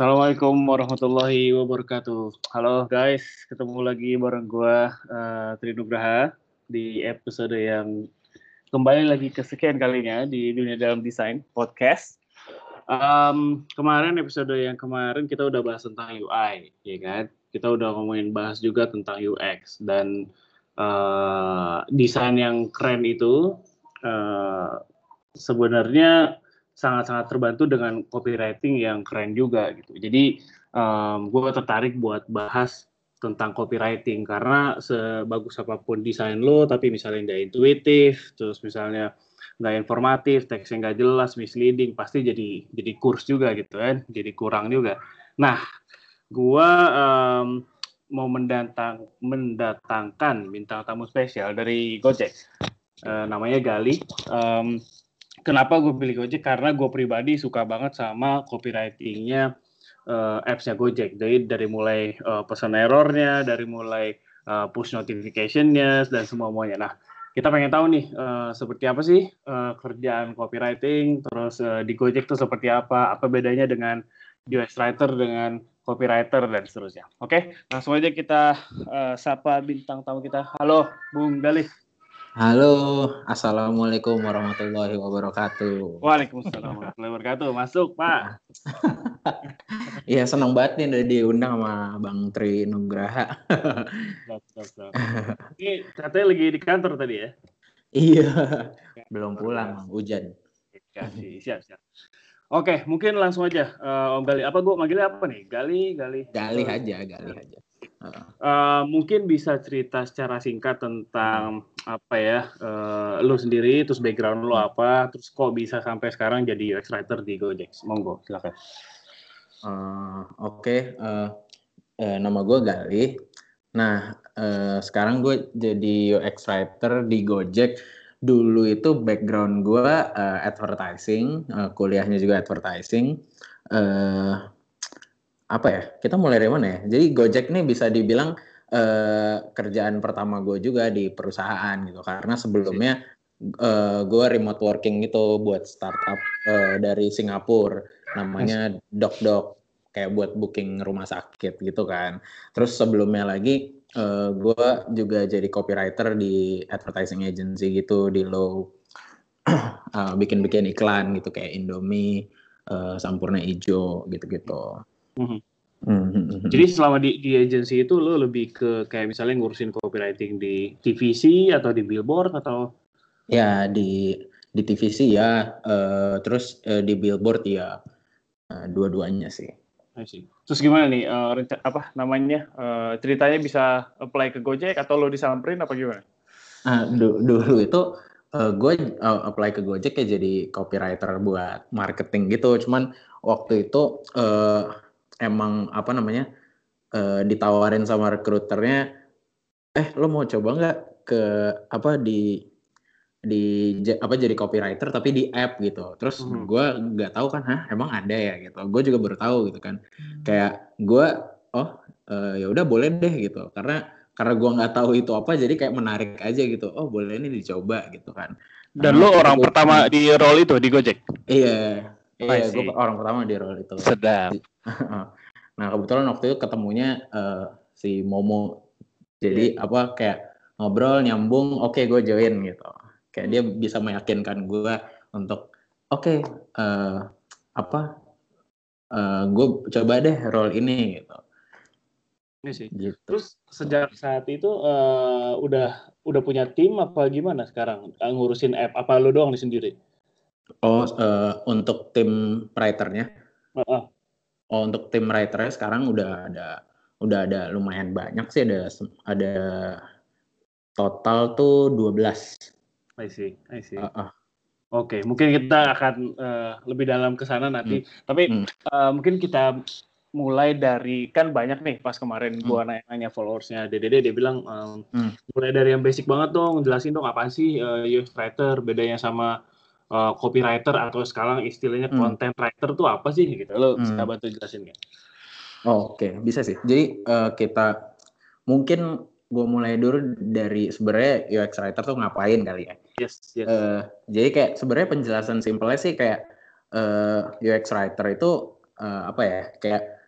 Assalamualaikum warahmatullahi wabarakatuh. Halo guys, ketemu lagi bareng gua uh, Trinugraha di episode yang kembali lagi kesekian kalinya di dunia dalam desain podcast. Um, kemarin episode yang kemarin kita udah bahas tentang UI, ya kan? Kita udah ngomongin bahas juga tentang UX dan uh, desain yang keren itu uh, sebenarnya sangat-sangat terbantu dengan copywriting yang keren juga gitu. Jadi um, gue tertarik buat bahas tentang copywriting karena sebagus apa pun desain lo, tapi misalnya nggak intuitif, terus misalnya nggak informatif, teksnya nggak jelas, misleading, pasti jadi jadi kurs juga gitu kan, jadi kurang juga. Nah, gue um, mau mendatang mendatangkan bintang tamu spesial dari Gojek, uh, namanya Gali. Um, Kenapa gue pilih Gojek? Karena gue pribadi suka banget sama copywritingnya uh, apps-nya Gojek. Jadi dari mulai uh, pesan errornya, dari mulai uh, push notification-nya, dan semua-muanya. Nah, kita pengen tahu nih uh, seperti apa sih uh, kerjaan copywriting, terus uh, di Gojek tuh seperti apa, apa bedanya dengan UX writer dengan copywriter dan seterusnya. Oke, langsung aja kita uh, sapa bintang tamu kita. Halo, Bung Galih. Halo, assalamualaikum warahmatullahi wabarakatuh. Waalaikumsalam warahmatullahi wabarakatuh. Masuk, Pak. Iya, senang banget nih udah diundang sama Bang Tri Nugraha. Ini katanya lagi di kantor tadi ya? Iya, belum pulang, hujan. Kasih, siap, siap. Oke, mungkin langsung aja, uh, Om Gali. Apa gue manggilnya apa nih? Gali, Gali. Gali aja, Gali aja. Uh, mungkin bisa cerita secara singkat tentang apa ya uh, lu sendiri, terus background lu apa, terus kok bisa sampai sekarang jadi UX writer di Gojek. Monggo, silakan. Uh, Oke, okay. uh, uh, nama gue Gali. Nah, uh, sekarang gue jadi UX writer di Gojek. Dulu itu background gue uh, advertising, uh, kuliahnya juga advertising. Uh, apa ya kita mulai dari mana ya? Jadi Gojek nih bisa dibilang uh, kerjaan pertama gue juga di perusahaan gitu. Karena sebelumnya uh, gue remote working gitu buat startup uh, dari Singapura. Namanya DocDoc kayak buat booking rumah sakit gitu kan. Terus sebelumnya lagi uh, gue juga jadi copywriter di advertising agency gitu di uh, bikin-bikin iklan gitu kayak Indomie uh, Sampurna Ijo gitu-gitu Mm-hmm. Jadi selama di, di agency itu lo lebih ke kayak misalnya ngurusin copywriting di TVC atau di billboard atau? Ya di di TVC ya, uh, terus uh, di billboard ya, uh, dua-duanya sih. Terus gimana nih uh, apa namanya uh, ceritanya bisa apply ke Gojek atau lo disamperin apa gimana? Uh, dulu itu uh, gue uh, apply ke Gojek ya jadi copywriter buat marketing gitu. Cuman waktu itu uh, emang apa namanya uh, ditawarin sama rekruternya eh lo mau coba nggak ke apa di di apa jadi copywriter tapi di app gitu? Terus hmm. gue nggak tahu kan hah emang ada ya? Gitu. Gue juga baru tahu gitu kan. Hmm. kayak gue oh uh, ya udah boleh deh gitu. Karena karena gue nggak tahu itu apa jadi kayak menarik aja gitu. Oh boleh ini dicoba gitu kan. Dan nah, lo orang gue, pertama di role itu di Gojek? Iya iya gue orang pertama di role itu sedap nah kebetulan waktu itu ketemunya uh, si Momo jadi yeah. apa kayak ngobrol nyambung oke okay, gue join gitu kayak dia bisa meyakinkan gue untuk oke okay, uh, eh, apa uh, eh, gue coba deh role ini gitu ini sih. Gitu. Terus sejak saat itu uh, udah udah punya tim apa gimana sekarang ngurusin app? Apa lu doang di sendiri? Oh, uh, untuk tim writernya? Uh -uh. Oh, untuk tim writernya sekarang udah ada udah ada lumayan banyak sih ada ada total tuh 12. I see, I see. Uh, uh. Oke, okay, mungkin kita akan uh, lebih dalam ke sana nanti. Hmm. Tapi hmm. Uh, mungkin kita mulai dari kan banyak nih pas kemarin hmm. gua nanya-nanya followersnya DDD dia bilang um, hmm. mulai dari yang basic banget dong jelasin dong apa sih uh, UX writer bedanya sama uh, copywriter atau sekarang istilahnya hmm. content writer tuh apa sih gitu lo hmm. bisa bantu jelasin nggak? Oh, Oke okay. bisa sih. Jadi uh, kita mungkin gue mulai dulu dari sebenarnya UX writer tuh ngapain kali ya? Yes. yes. Uh, jadi kayak sebenarnya penjelasan simpelnya sih kayak uh, UX writer itu uh, apa ya kayak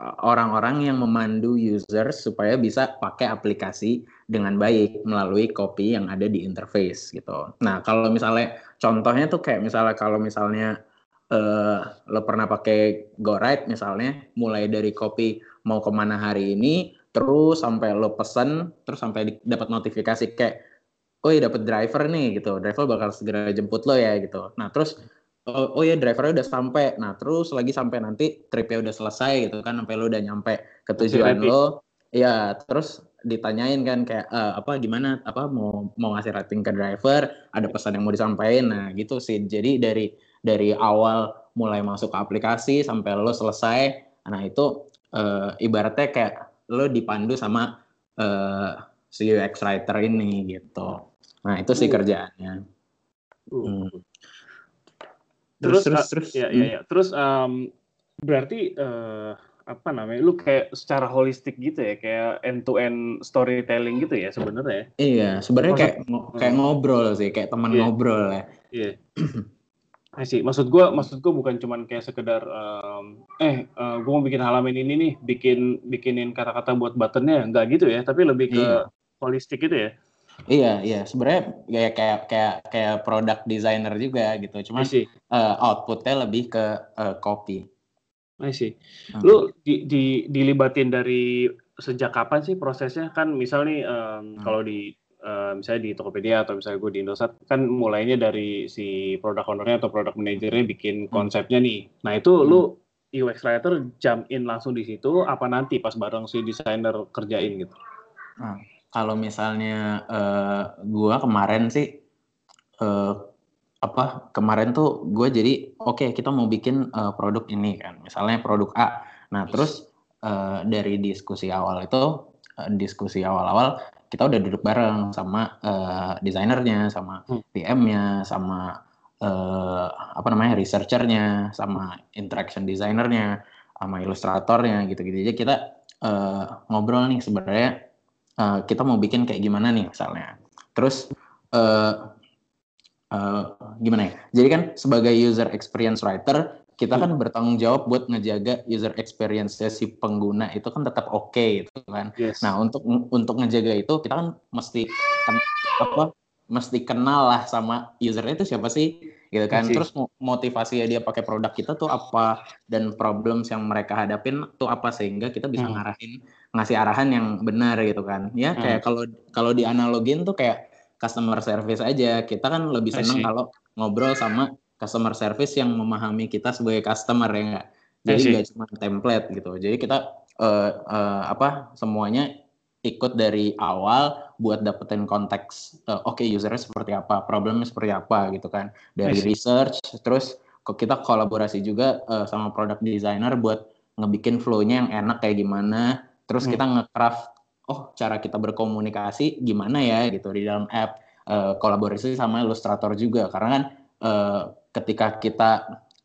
orang-orang yang memandu user supaya bisa pakai aplikasi dengan baik melalui copy yang ada di interface gitu. Nah kalau misalnya contohnya tuh kayak misalnya kalau misalnya uh, lo pernah pakai GoRide misalnya, mulai dari copy mau ke mana hari ini, terus sampai lo pesen, terus sampai dapat notifikasi kayak, oh dapat driver nih gitu, driver bakal segera jemput lo ya gitu. Nah terus oh, oh ya drivernya udah sampai. Nah terus lagi sampai nanti tripnya udah selesai gitu kan sampai lo udah nyampe ke tujuan lo ya terus ditanyain kan kayak uh, apa gimana? Apa mau mau ngasih rating ke driver? Ada pesan yang mau disampaikan? Nah gitu sih. Jadi dari dari awal mulai masuk ke aplikasi sampai lo selesai nah itu uh, ibaratnya kayak lo dipandu sama uh, si UX writer ini gitu. Nah itu sih uh. kerjaannya. Uh. hmm terus terus terus, terus ya, ya, ya. terus um, berarti uh, apa namanya lu kayak secara holistik gitu ya kayak end to end storytelling gitu ya sebenarnya iya sebenarnya kayak kayak ngobrol sih kayak teman yeah. ngobrol ya iya yeah. sih maksud gue maksud gue bukan cuman kayak sekedar um, eh uh, gue mau bikin halaman ini nih bikin bikinin kata-kata buat buttonnya nggak gitu ya tapi lebih ke iya. holistik gitu ya Iya, iya. Sebenarnya kayak kayak kayak kayak produk designer juga gitu. Cuma uh, outputnya lebih ke uh, copy. I see. Hmm. Lu di, di, dilibatin dari sejak kapan sih prosesnya? Kan misal nih um, hmm. kalau di uh, misalnya di Tokopedia atau misalnya gue di Indosat kan mulainya dari si produk ownernya atau produk manajernya bikin hmm. konsepnya nih. Nah itu hmm. lu UX writer jump in langsung di situ apa nanti pas bareng si desainer kerjain gitu? Hmm kalau misalnya uh, gua kemarin sih uh, apa kemarin tuh gue jadi oke okay, kita mau bikin uh, produk ini kan. Misalnya produk A. Nah terus uh, dari diskusi awal itu uh, diskusi awal-awal kita udah duduk bareng sama uh, desainernya sama hmm. PM-nya sama uh, apa namanya researchernya sama interaction designernya sama ilustratornya gitu-gitu. Jadi kita uh, ngobrol nih sebenarnya uh, kita mau bikin kayak gimana nih misalnya. Terus uh, uh, gimana ya? Jadi kan sebagai user experience writer kita kan bertanggung jawab buat ngejaga user experience si pengguna itu kan tetap oke okay, gitu kan. Yes. Nah untuk untuk ngejaga itu kita kan mesti apa mesti kenal lah sama usernya itu siapa sih gitu kan. Yes. Terus motivasi dia pakai produk kita tuh apa dan problems yang mereka hadapin tuh apa sehingga kita bisa hmm. ngarahin ngasih arahan yang benar gitu kan. Ya hmm. kayak kalau kalau di analogin tuh kayak customer service aja. Kita kan lebih seneng kalau ngobrol sama customer service yang memahami kita sebagai customer ya enggak jadi nggak cuma template gitu. Jadi kita uh, uh, apa semuanya ikut dari awal buat dapetin konteks uh, oke okay, usernya seperti apa problemnya seperti apa gitu kan. Dari research terus kita kolaborasi juga uh, sama product designer buat ngebikin flow-nya yang enak kayak gimana terus hmm. kita ngecraft oh cara kita berkomunikasi gimana ya gitu di dalam app uh, kolaborasi sama ilustrator juga karena kan uh, ketika kita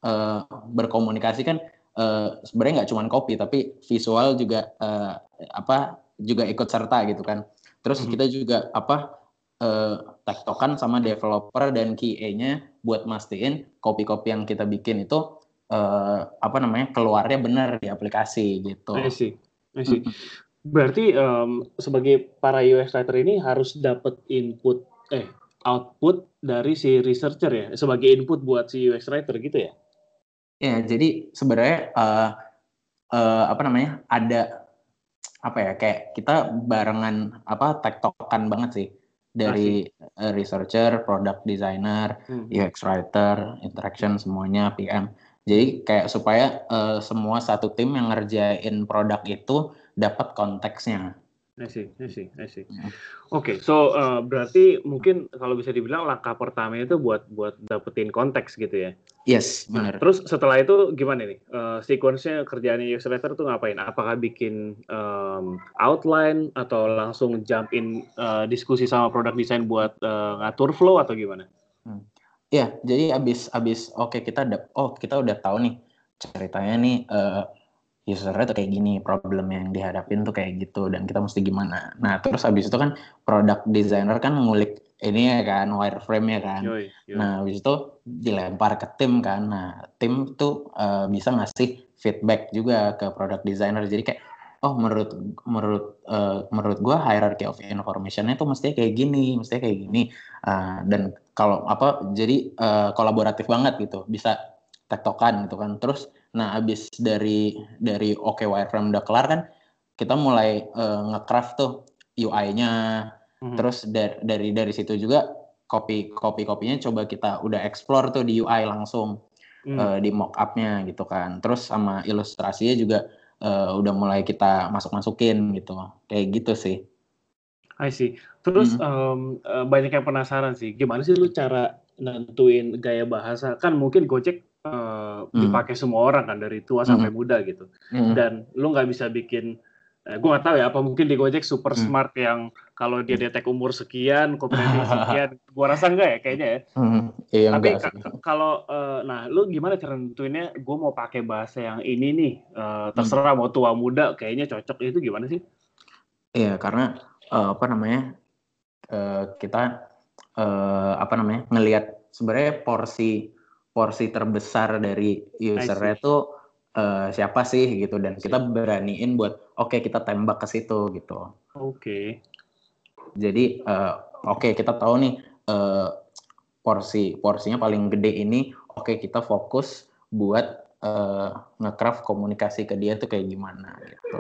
uh, berkomunikasi kan uh, sebenarnya nggak cuma copy tapi visual juga uh, apa juga ikut serta gitu kan terus hmm. kita juga apa uh, tektokan sama developer dan QA-nya buat mastiin copy-copy yang kita bikin itu uh, apa namanya keluarnya benar di aplikasi gitu. I see sih. Berarti um, sebagai para UX writer ini harus dapat input eh output dari si researcher ya sebagai input buat si UX writer gitu ya? Ya, jadi sebenarnya uh, uh, apa namanya ada apa ya kayak kita barengan apa tektokan banget sih dari uh, researcher, product designer, hmm. UX writer, interaction semuanya PM. Jadi kayak supaya uh, semua satu tim yang ngerjain produk itu dapat konteksnya. I see, I see, I see. Hmm. Oke, okay, so uh, berarti mungkin kalau bisa dibilang langkah pertama itu buat buat dapetin konteks gitu ya? Yes, benar. Nah, terus setelah itu gimana nih? Uh, sequence-nya kerjaannya user letter tuh ngapain? Apakah bikin um, outline atau langsung jump in uh, diskusi sama product design buat uh, ngatur flow atau gimana? Hmm. Ya, jadi abis abis oke okay, kita ada oh kita udah tahu nih ceritanya nih uh, usernya tuh kayak gini, problem yang dihadapin tuh kayak gitu dan kita mesti gimana. Nah, terus abis itu kan product designer kan ngulik ini ya kan wireframe ya kan. Yoi, yoi. Nah, abis itu dilempar ke tim kan. Nah, tim tuh uh, bisa ngasih feedback juga ke product designer jadi kayak oh menurut menurut uh, menurut gue hierarchy of informationnya tuh mestinya kayak gini mestinya kayak gini uh, dan kalau apa jadi uh, kolaboratif banget gitu bisa tektokan gitu kan terus nah abis dari dari oke okay, wireframe udah kelar kan kita mulai uh, ngecraft tuh UI-nya hmm. terus dari dari dari situ juga copy copy kopinya coba kita udah explore tuh di UI langsung hmm. uh, di mockupnya gitu kan terus sama ilustrasinya juga uh, udah mulai kita masuk-masukin gitu. Kayak gitu sih. I see. Terus hmm. um, banyak yang penasaran sih, gimana sih lu cara nentuin gaya bahasa? Kan mungkin Gojek uh, hmm. dipakai semua orang kan dari tua sampai hmm. muda gitu. Hmm. Dan lu nggak bisa bikin eh, gue gak tahu ya apa mungkin di Gojek super hmm. smart yang kalau dia detek umur sekian, kompetensi sekian, gue rasa enggak ya kayaknya ya. Hmm. Iya, Tapi kalau uh, nah lu gimana cara nentuinnya? Gue mau pakai bahasa yang ini nih, uh, terserah hmm. mau tua muda, kayaknya cocok itu gimana sih? Iya karena uh, apa namanya uh, kita uh, apa namanya ngelihat sebenarnya porsi porsi terbesar dari usernya itu uh, siapa sih gitu dan kita beraniin buat oke okay, kita tembak ke situ gitu. Oke. Okay. Jadi uh, oke okay, kita tahu nih uh, porsi porsinya paling gede ini oke okay, kita fokus buat uh, ngecraft komunikasi ke dia tuh kayak gimana gitu.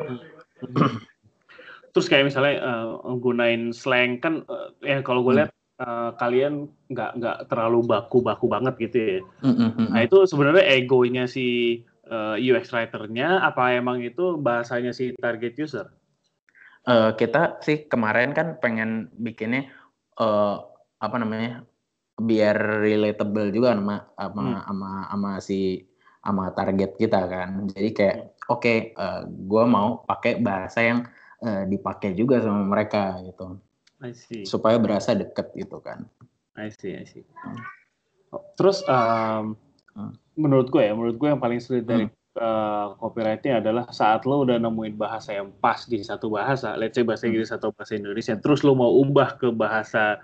Terus kayak misalnya uh, gunain slang kan uh, ya kalau gue hmm. lihat uh, kalian nggak nggak terlalu baku-baku banget gitu ya. Mm -hmm. Nah itu sebenarnya egonya si uh, eh, UX writer-nya apa emang itu bahasanya si target user? Uh, kita sih kemarin kan pengen bikinnya uh, apa namanya biar relatable juga sama sama hmm. sama, sama si sama target kita kan. Jadi kayak oke okay, uh, gue mau pakai bahasa yang uh, dipakai juga sama mereka gitu. I see. Supaya berasa deket gitu kan. I see, I see. Hmm. Terus um, hmm menurut gue ya, menurut gue yang paling sulit dari hmm. uh, copywriting adalah saat lo udah nemuin bahasa yang pas di satu bahasa, let's say bahasa Inggris atau bahasa Indonesia, terus lo mau ubah ke bahasa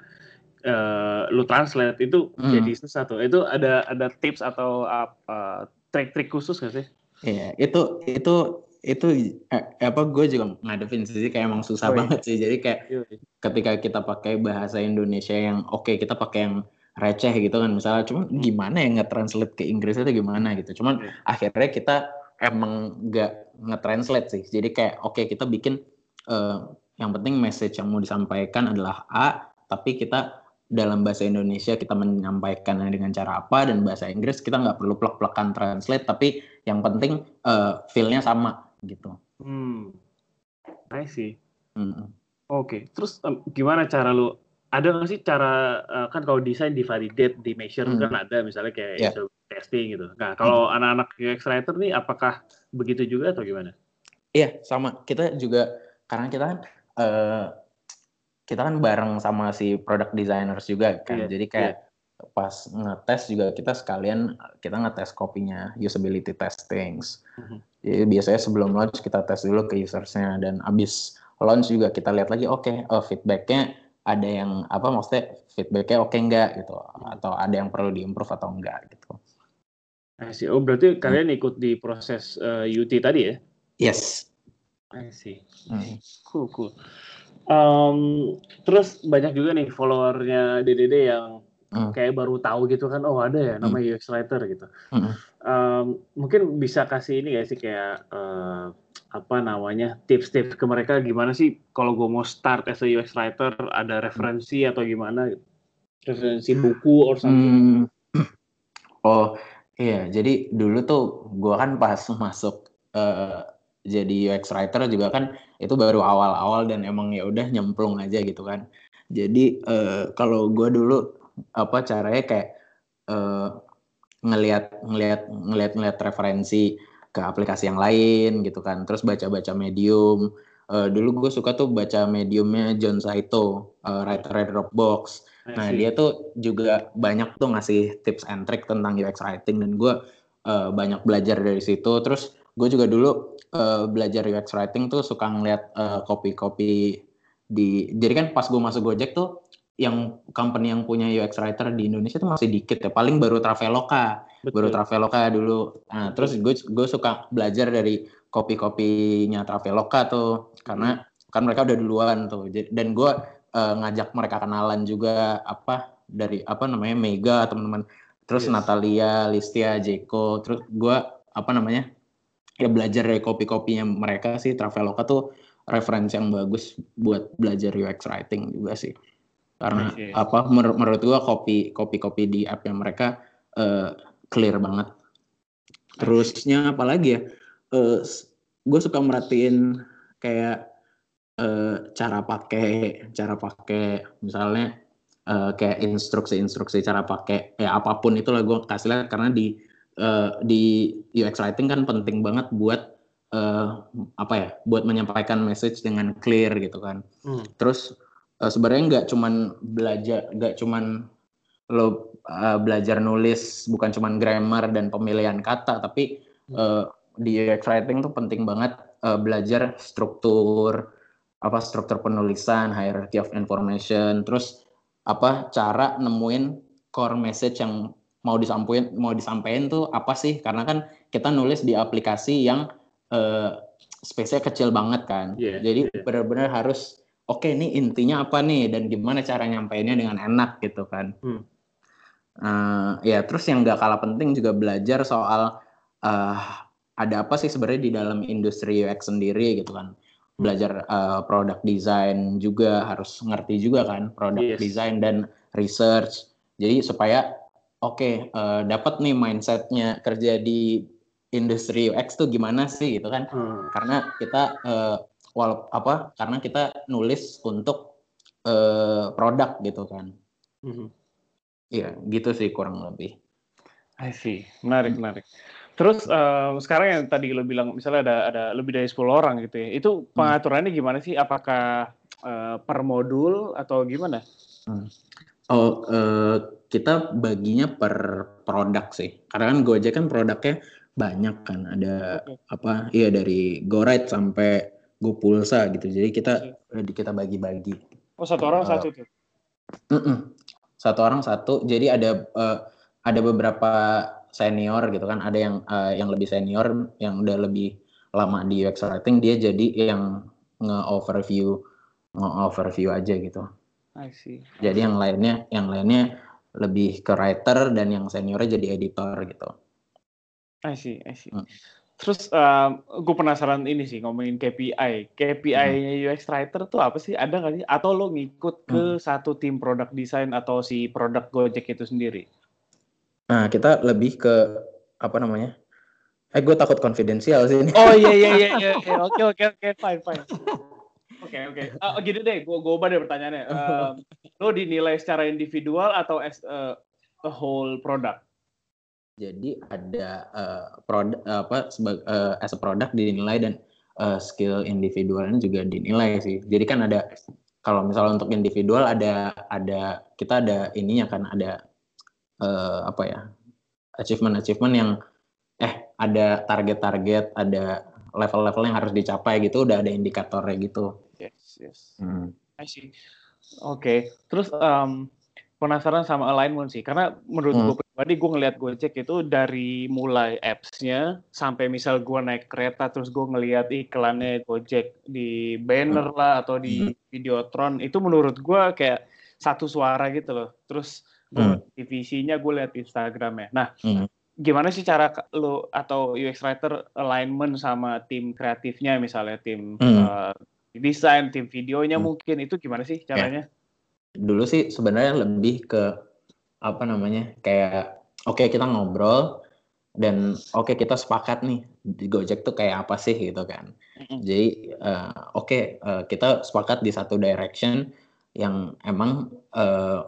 uh, lo translate itu hmm. jadi susah tuh. Itu ada ada tips atau uh, trik-trik khusus gak sih? Iya, itu itu itu eh, apa gue juga ngadepin sih kayak emang susah oh, iya. banget sih. Jadi kayak iya. ketika kita pakai bahasa Indonesia yang oke okay, kita pakai yang receh gitu kan misalnya cuma hmm. gimana ya nge-translate ke Inggris itu gimana gitu cuman hmm. akhirnya kita emang nggak nge-translate sih jadi kayak oke okay, kita bikin uh, yang penting message yang mau disampaikan adalah A tapi kita dalam bahasa Indonesia kita menyampaikannya dengan cara apa dan bahasa Inggris kita nggak perlu plek-plekan translate tapi yang penting uh, feel-nya sama gitu. Hmm, I see. Hmm. Oke, okay. terus um, gimana cara lu ada nggak sih cara uh, kan kalau desain di validate, di measure hmm. kan ada misalnya kayak yeah. testing gitu. Nah kalau hmm. anak-anak UX writer nih apakah begitu juga atau gimana? Iya yeah, sama. Kita juga karena kita kan uh, kita kan bareng sama si product designers juga kan. Yeah. Jadi kayak yeah. pas ngetes juga kita sekalian kita ngetes kopinya usability testings. Mm-hmm. Jadi biasanya sebelum launch kita tes dulu ke usersnya dan abis launch juga kita lihat lagi oke okay, uh, feedbacknya ada yang apa maksudnya feedbacknya oke okay enggak gitu atau ada yang perlu diimprove atau enggak gitu. I see. Oh berarti hmm. kalian ikut di proses uh, eh, UT tadi ya? Yes. I see. Hmm. Cool cool. Um, terus banyak juga nih followernya DDD yang hmm. kayak baru tahu gitu kan, oh ada ya namanya hmm. UX writer gitu. Hmm. Um, mungkin bisa kasih ini ya sih kayak uh, apa namanya tips-tips ke mereka gimana sih kalau gue mau start as a UX writer ada referensi atau gimana referensi buku or something hmm. oh iya jadi dulu tuh gue kan pas masuk uh, jadi UX writer juga kan itu baru awal-awal dan emang ya udah nyemplung aja gitu kan jadi uh, kalau gue dulu apa caranya kayak uh, ngelihat ngelihat ngelihat ngelihat referensi ke aplikasi yang lain gitu kan. Terus baca-baca medium. Uh, dulu gue suka tuh baca mediumnya John Saito uh, writer Dropbox nah dia tuh juga banyak tuh ngasih tips and trick tentang UX writing dan gue uh, banyak belajar dari situ. Terus gue juga dulu uh, belajar UX writing tuh suka ngeliat uh, copy-copy di jadi kan pas gue masuk Gojek tuh yang company yang punya UX writer di Indonesia itu masih dikit ya. Paling baru Traveloka, Betul. baru Traveloka dulu. Nah, terus gue gue suka belajar dari kopi-kopinya Traveloka tuh karena kan mereka udah duluan tuh. Dan gue uh, ngajak mereka kenalan juga apa dari apa namanya Mega teman-teman. Terus yes. Natalia, Listia, Jeko, terus gue apa namanya ya belajar dari kopi-kopinya mereka sih Traveloka tuh referensi yang bagus buat belajar UX writing juga sih karena okay. apa menur menurut gua kopi kopi kopi di app yang mereka uh, clear banget terusnya apalagi ya uh, eh, gue suka merhatiin kayak uh, cara pakai cara pakai misalnya uh, kayak instruksi-instruksi cara pakai ya apa pun itu lah gue kasih lihat karena di uh, di UX writing kan penting banget buat uh, apa ya buat menyampaikan message dengan clear gitu kan hmm. terus uh, sebenarnya nggak cuman belajar nggak cuman lo uh, belajar nulis bukan cuman grammar dan pemilihan kata tapi uh, di UX writing tuh penting banget uh, belajar struktur apa struktur penulisan hierarchy of information terus apa cara nemuin core message yang mau disampaikan mau disampaikan tuh apa sih karena kan kita nulis di aplikasi yang uh, space-nya kecil banget kan yeah, jadi yeah. benar-benar harus oke okay, ini intinya apa nih dan gimana cara nyampeinnya dengan enak gitu kan hmm. uh, ya terus yang gak kalah penting juga belajar soal uh, ada apa sih sebenarnya di dalam industri UX sendiri gitu kan belajar uh, product design juga harus ngerti juga kan product yes. design dan research jadi supaya oke okay, uh, eh, dapat nih mindsetnya kerja di industri UX tuh gimana sih gitu kan hmm. karena kita uh, wal apa karena kita nulis untuk uh, produk gitu kan hmm. Iya, gitu sih kurang lebih. I see, menarik, menarik. Terus uh, sekarang yang tadi lo bilang misalnya ada ada lebih dari 10 orang gitu ya, itu hmm. pengaturannya gimana sih? Apakah uh, per modul atau gimana? Hmm. Oh, uh, kita baginya per produk sih. Karena kan Gojek kan produknya banyak kan. Ada okay. apa? Iya dari GoRide sampai GoPulsa gitu. Jadi kita okay. kita bagi-bagi. Oh, satu orang uh, satu tuh. Uh -uh. Satu orang satu. Jadi ada uh, ada beberapa senior gitu kan. Ada yang uh, yang lebih senior yang udah lebih lama di UX writing dia jadi yang nge-overview nge-overview aja gitu. I see. Jadi yang lainnya yang lainnya lebih ke writer dan yang seniornya jadi editor gitu. I see, I see. Hmm. Terus uh, gue penasaran ini sih ngomongin KPI. KPI-nya hmm. UX writer tuh apa sih? Ada nggak sih? Atau lo ngikut ke hmm. satu tim product design atau si produk Gojek itu sendiri? Nah kita lebih ke apa namanya? Eh gue takut konfidensial sih ini. Oh iya iya iya iya. Oke oke oke fine fine. Oke okay, oke. Okay. Uh, gini deh, gue gue ubah deh pertanyaannya. Uh, lo dinilai secara individual atau as a, a whole product? Jadi ada uh, produk apa sebagai uh, as a product dinilai dan uh, skill individualnya juga dinilai sih. Jadi kan ada kalau misalnya untuk individual ada ada kita ada ininya kan ada uh, apa ya achievement achievement yang eh ada target-target ada level-level yang harus dicapai gitu udah ada indikatornya gitu yes. Hmm. I see. Oke, okay. terus um, penasaran sama alignment sih, karena menurut hmm. gue pribadi gue ngelihat Gojek itu dari mulai apps-nya sampai misal gue naik kereta terus gue ngelihat iklannya Gojek di banner hmm. lah atau di hmm. Videotron itu menurut gue kayak satu suara gitu loh. Terus hmm. divisinya gue lihat Instagramnya. Nah, hmm. gimana sih cara lo atau UX writer alignment sama tim kreatifnya misalnya tim hmm. uh, desain tim videonya hmm. mungkin itu gimana sih caranya? Ya. Dulu sih sebenarnya lebih ke apa namanya kayak oke okay, kita ngobrol dan oke okay, kita sepakat nih di Gojek tuh kayak apa sih gitu kan. Mm-hmm. Jadi uh, oke okay, uh, eh, kita sepakat di satu direction yang emang uh,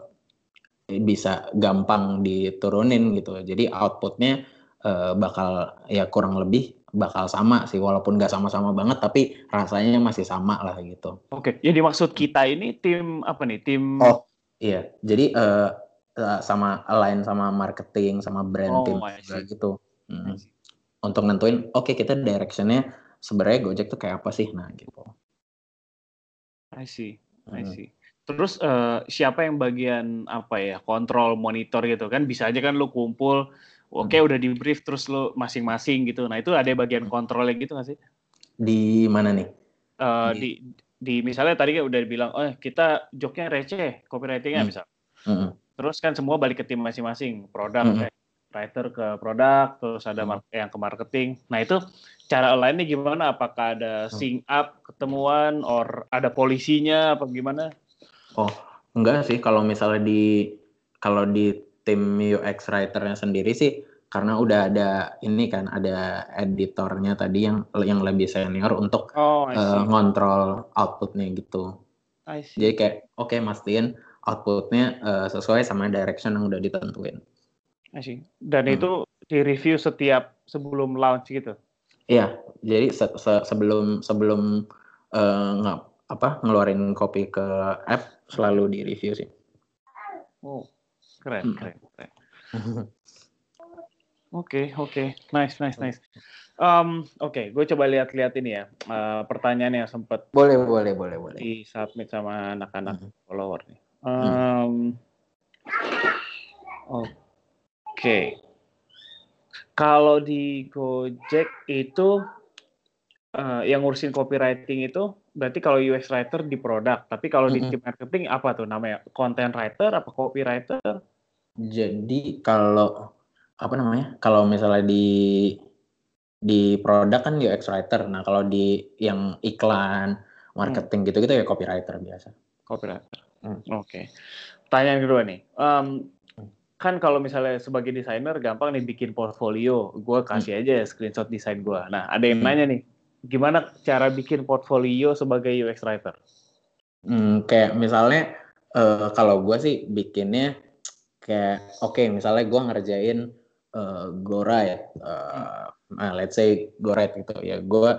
bisa gampang diturunin gitu. Jadi outputnya uh, bakal ya kurang lebih bakal sama sih walaupun nggak sama-sama banget tapi rasanya masih sama lah gitu. Oke, okay. jadi maksud kita ini tim apa nih? Tim Oh, iya. Jadi uh, sama align sama marketing sama brand oh, juga gitu. Hmm. Untuk nentuin oke okay, kita directionnya sebenarnya Gojek tuh kayak apa sih nah gitu. I see. I see. Terus uh, siapa yang bagian apa ya kontrol monitor gitu kan bisa aja kan lu kumpul, oke okay, hmm. udah di brief terus lu masing-masing gitu. Nah itu ada bagian kontrolnya gitu nggak sih? Di mana nih? Uh, di... di di misalnya tadi kan udah bilang, oh kita joknya receh, copywritingnya hmm. misal. Hmm. Terus kan semua balik ke tim masing-masing, produk hmm. kayak writer ke produk, terus ada hmm. yang ke marketing. Nah itu cara lainnya gimana? Apakah ada hmm. sync up ketemuan, or ada polisinya, apa gimana? Oh, enggak sih. Kalau misalnya di kalau di tim UX writernya sendiri sih, karena udah ada ini kan ada editornya tadi yang yang lebih senior untuk oh, uh, ngontrol outputnya gitu. Jadi kayak oke okay, mastiin outputnya uh, sesuai sama direction yang udah ditentuin. Dan hmm. itu di review setiap sebelum launch gitu. Iya, jadi se se sebelum sebelum uh, nggak apa ngeluarin kopi ke app selalu di review sih. Oh, keren, hmm. keren, keren. Oke, oke, okay. nice, nice, nice. Um, oke, okay, gue coba lihat-lihat ini ya uh, pertanyaan yang sempat. Boleh, boleh, boleh, boleh. Di submit sama anak-anak hmm. follower nih. Um, hmm. Oke, okay. kalau di Gojek itu uh, yang ngurusin copywriting itu berarti kalau UX writer di produk, tapi kalau mm -hmm. di tim marketing apa tuh namanya? Content writer apa copywriter? Jadi kalau apa namanya? Kalau misalnya di di produk kan UX writer. Nah, kalau di yang iklan, marketing hmm. gitu-gitu ya copywriter biasa. Copywriter. Hmm. Oke. Okay. Tanya yang kedua nih. Um, kan kalau misalnya sebagai desainer gampang nih bikin portfolio, gue kasih hmm. aja screenshot desain gue. Nah, ada yang nanya nih, gimana cara bikin portfolio sebagai UX writer? Hmm, kayak misalnya uh, kalau gue sih bikinnya kayak oke okay, misalnya gue ngerjain uh, GoRide, uh, nah let's say GoRide gitu ya, gue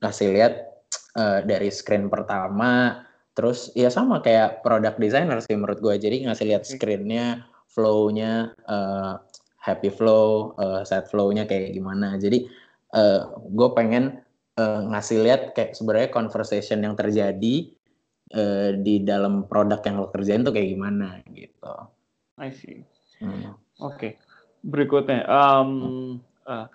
kasih lihat uh, dari screen pertama, terus ya sama kayak product designer sih menurut gue, jadi ngasih lihat screennya, flow-nya, uh, happy flow, uh, sad flow-nya kayak gimana, jadi uh, gue pengen uh, ngasih lihat kayak sebenarnya conversation yang terjadi uh, di dalam produk yang lo kerjain tuh kayak gimana gitu. I see. Hmm. Oke. Okay. Berikutnya, um, uh,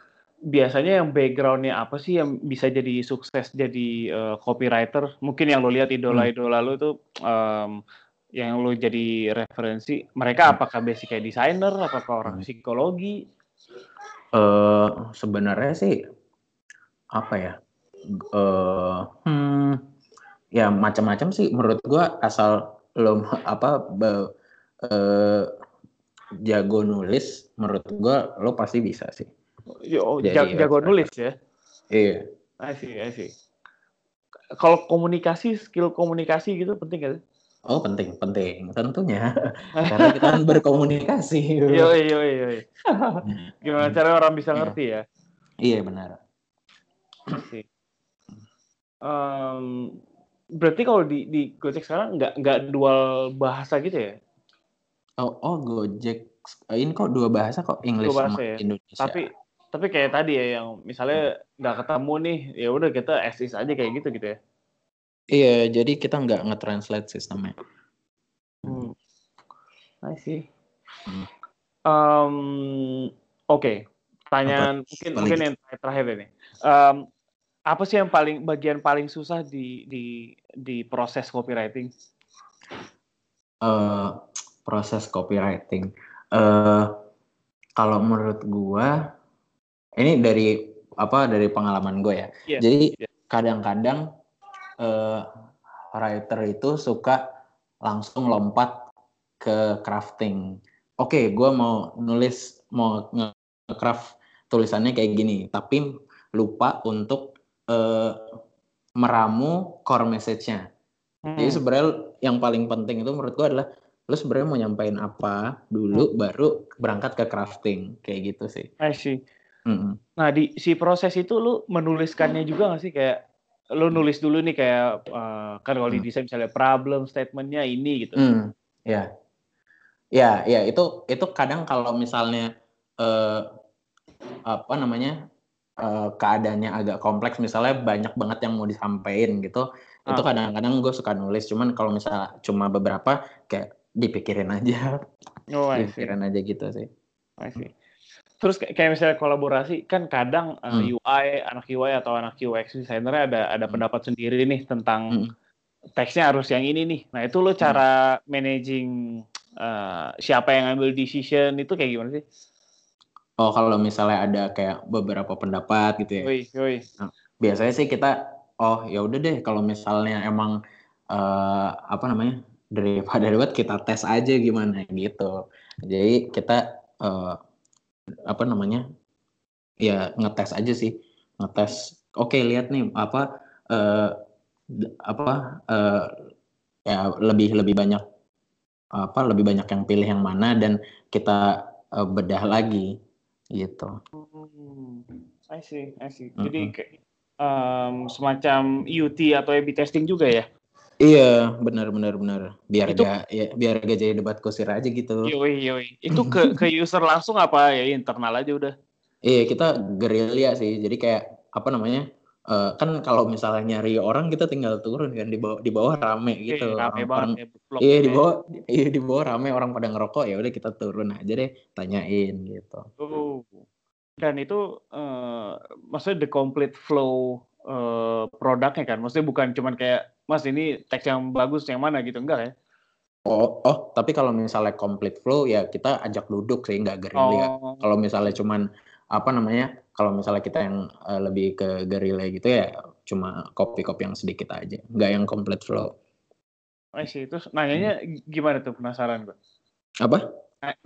biasanya yang backgroundnya apa sih yang bisa jadi sukses jadi uh, copywriter? Mungkin yang lo lihat idola-idola lo itu um, yang lo jadi referensi. Mereka hmm. apakah basic kayak desainer, apakah orang hmm. psikologi? Uh, sebenarnya sih apa ya? uh, hmm, ya macam-macam sih menurut gua asal lo apa be, uh, jago nulis menurut gua lo pasti bisa sih. Yo, Jadi, jago nulis ya. Iya. I see, I see. Kalau komunikasi, skill komunikasi gitu penting kan? Oh penting, penting, tentunya. Karena kita kan berkomunikasi. Yo, yo, yo. Gimana cara orang bisa iya. ngerti ya? Iya benar. Sih um, berarti kalau di di Gojek sekarang nggak nggak dual bahasa gitu ya? Oh, oh Gojek ini kok dua bahasa kok English dua bahasa sama ya? Indonesia. Tapi tapi kayak tadi ya yang misalnya nggak ketemu nih ya udah kita esis aja kayak gitu gitu ya. Iya, jadi kita nggak nge-translate sistemnya. Hmm. I see. Hmm. Um, Oke, okay. pertanyaan mungkin mungkin yang terakhir ini. Um, apa sih yang paling bagian paling susah di di di proses copywriting? Uh, proses copywriting. Uh, kalau menurut gua ini dari apa dari pengalaman gue ya. Yeah, Jadi yeah. kadang-kadang uh, writer itu suka langsung lompat ke crafting. Oke, okay, gue mau nulis mau nge-craft tulisannya kayak gini, tapi lupa untuk uh, meramu core message-nya. Hmm. Jadi sebenarnya yang paling penting itu menurut gua adalah lu sebenarnya mau nyampein apa dulu hmm. baru berangkat ke crafting kayak gitu sih. I see. -hmm. Nah di si proses itu lu menuliskannya juga nggak sih kayak lu nulis dulu nih kayak uh, kan kalau di hmm. desain misalnya problem statementnya ini gitu. Hmm. Ya, ya, ya itu itu kadang kalau misalnya uh, apa namanya uh, keadaannya agak kompleks misalnya banyak banget yang mau disampaikan gitu Itu Ah. kadang-kadang gue suka nulis, cuman kalau misalnya cuma beberapa kayak dipikirin aja, Oh, dipikirin aja gitu sih. I see. Terus kayak misalnya kolaborasi kan kadang uh, Hmm. UI anak UI atau anak UX designer ada ada Hmm. pendapat sendiri nih tentang Hmm. teksnya harus yang ini nih. Nah itu lo cara managing uh, siapa yang ambil decision itu kayak gimana sih? Oh kalau misalnya ada kayak beberapa pendapat gitu ya, Yoi, yoi. biasanya sih kita oh ya udah deh kalau misalnya emang eh, apa namanya daripada ribet kita tes aja gimana gitu. Jadi kita eh, apa namanya ya ngetes aja sih ngetes. Oke lihat nih apa d- apa eh, ya lebih lebih banyak apa lebih banyak yang pilih yang mana dan kita eh, bedah lagi gitu. Hmm, I see, I see. Jadi kayak um, semacam UT atau A/B testing juga ya? Iya, benar benar benar. Biar Itu- gak ya, biar gak jadi debat kusir aja gitu. Yoi, yoi. Itu ke ke user langsung apa ya internal aja udah? Iya, kita gerilya sih. Jadi kayak apa namanya? eh, kan kalau misalnya nyari orang kita tinggal turun kan di bawah di bawah rame gitu. Oke, rame Orang- banget orang- ya. blok Iya di ya. bawah iya di bawah rame orang pada ngerokok ya udah kita turun aja deh tanyain gitu. Oh. Dan itu eh, maksudnya the complete flow eh, produknya kan. Maksudnya bukan cuman kayak Mas ini teks yang bagus yang mana gitu enggak ya? Oh, oh, tapi kalau misalnya complete flow ya kita ajak duduk sih nggak gerilya. Oh. Kalau misalnya cuman apa namanya? Kalau misalnya kita yang eh, lebih ke gerilya gitu ya cuma copy-copy yang sedikit aja, nggak yang complete flow. I see. Terus nanyanya gimana tuh penasaran gue. Apa?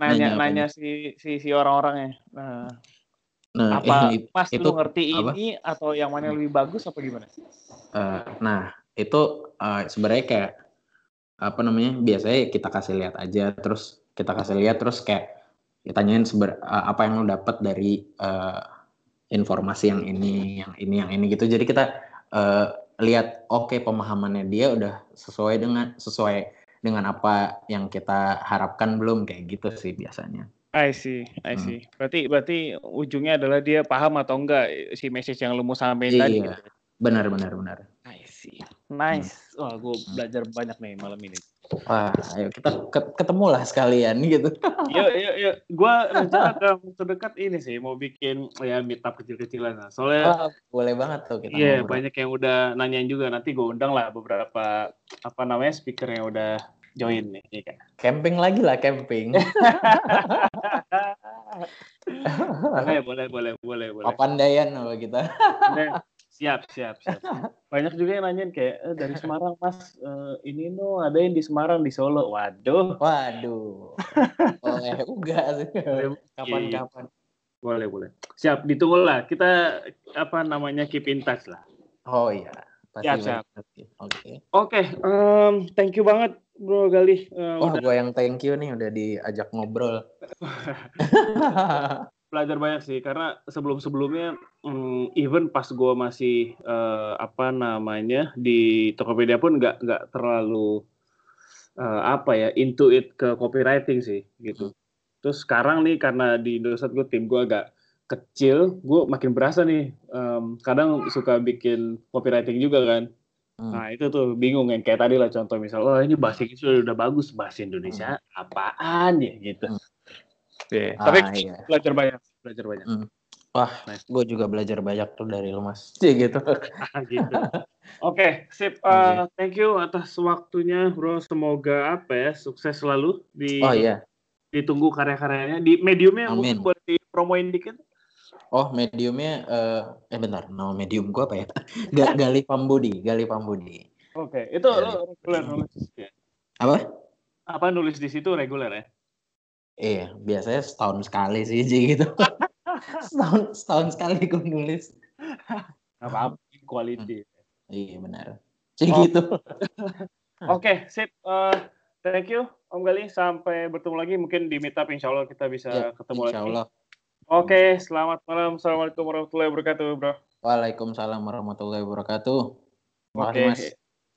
Nanya Nanya nanya, si si si orang-orangnya. Nah, Nah, apa itu- Mas itu lu ngerti apa? ini atau yang mana yang lebih bagus apa gimana? eh, nah itu eh, sebenarnya kayak apa namanya? Biasanya kita kasih lihat aja, terus kita kasih lihat terus kayak ditanyain seber, eh, apa yang lo dapat dari eh, informasi yang ini, yang ini, yang ini gitu. Jadi kita eh, lihat oke pemahamannya dia udah sesuai dengan sesuai dengan apa yang kita harapkan belum kayak gitu sih biasanya. I see, I Hmm. see. Berarti berarti ujungnya adalah dia paham atau enggak si message yang lu mau sampaikan tadi. Iya, gitu. benar benar benar. I see. Nice. Wah, gue belajar banyak nih malam ini. Wah, ayo kita ke- ketemu lah sekalian gitu. Yuk, yuk, yuk. Gue rencana dalam waktu dekat ini sih mau bikin ya meetup kecil-kecilan. Nah, soalnya Wah, boleh banget tuh kita iya ngobrol. banyak yang udah nanyain juga. Nanti gue undang lah beberapa apa namanya speaker yang udah join nih. Iya kan? Camping lagi lah camping. boleh, boleh, boleh, boleh, boleh. Papandayan kalau kita. Siap, siap, siap. Banyak juga yang nanyain kayak eh, dari Semarang, Mas. eh, ini no ada yang di Semarang di Solo. Waduh. Waduh. Boleh juga sih. Kapan-kapan. Boleh, boleh. Siap, ditunggu lah. Kita apa namanya keep in touch lah. Oh iya. Pasti Siap, siap. Oke. Oke, em, thank you banget Bro Galih. Eh, Wah, udah gue yang thank you nih udah diajak ngobrol. belajar banyak sih karena sebelum-sebelumnya mm, even pas gue masih eh, apa namanya di Tokopedia pun nggak nggak terlalu eh, apa ya into it ke copywriting sih gitu. Terus sekarang nih karena di Indosat gue tim gue agak kecil, gue makin berasa nih em, kadang suka bikin copywriting juga kan. Hmm. Nah itu tuh bingung yang kayak tadi lah contoh misal, oh ini bahasa Inggris udah, bagus, bahasa Indonesia apaan ya gitu. Iya, Ah, Tapi iya. belajar banyak, belajar banyak. Wah, Nice. gue juga belajar banyak tuh dari lu mas. Iya gitu. gitu. Oke, sip. Uh, Thank you atas waktunya, bro. Semoga apa ya sukses selalu di Oh iya. ditunggu karya-karyanya di mediumnya Amin. mungkin boleh dipromoin dikit. Oh mediumnya eh eh bentar, nama medium gue apa ya? Ga- Gali Pambudi, Gali Pambudi. Oke, itu Ya, lo reguler nulis. ya. Apa? Apa nulis di situ reguler ya? Iya, biasanya setahun sekali sih Ji, gitu. setahun setahun sekali gue nulis. Apa apa quality. Iya benar. Cih Oh. gitu. Oke, sip. Uh, thank you Om Gali. Sampai bertemu lagi mungkin di meetup insya Allah kita bisa Ya, ketemu Insya lagi. Allah. Oke, selamat malam. Assalamualaikum warahmatullahi wabarakatuh, bro. Waalaikumsalam warahmatullahi wabarakatuh. Oke. Mas.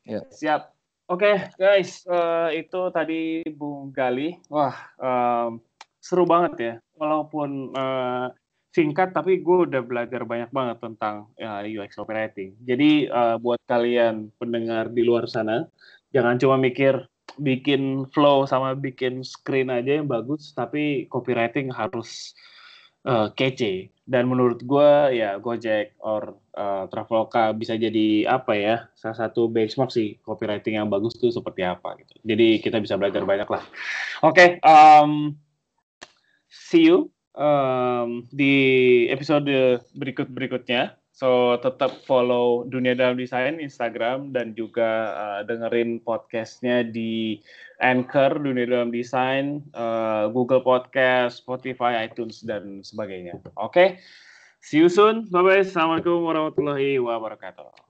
Ya. Siap. Oke, guys, eh, itu tadi Bung Gali. Wah, em, seru banget ya. Walaupun eh, singkat tapi gue udah belajar banyak banget tentang uh, UX copywriting. Jadi uh, buat kalian pendengar di luar sana, jangan cuma mikir bikin flow sama bikin screen aja yang bagus, tapi copywriting harus uh, kece. Dan menurut gue ya Gojek or uh, Traveloka bisa jadi apa ya salah satu benchmark sih copywriting yang bagus tuh seperti apa gitu. Jadi kita bisa belajar banyak lah. Oke, okay, um, see you um, di episode berikut berikutnya. So tetap follow Dunia Dalam Desain Instagram dan juga uh, dengerin podcastnya di Anchor Dunia Dalam Desain, uh, Google Podcast, Spotify, iTunes dan sebagainya. Oke, okay? see you soon. Bye bye. Assalamualaikum warahmatullahi wabarakatuh.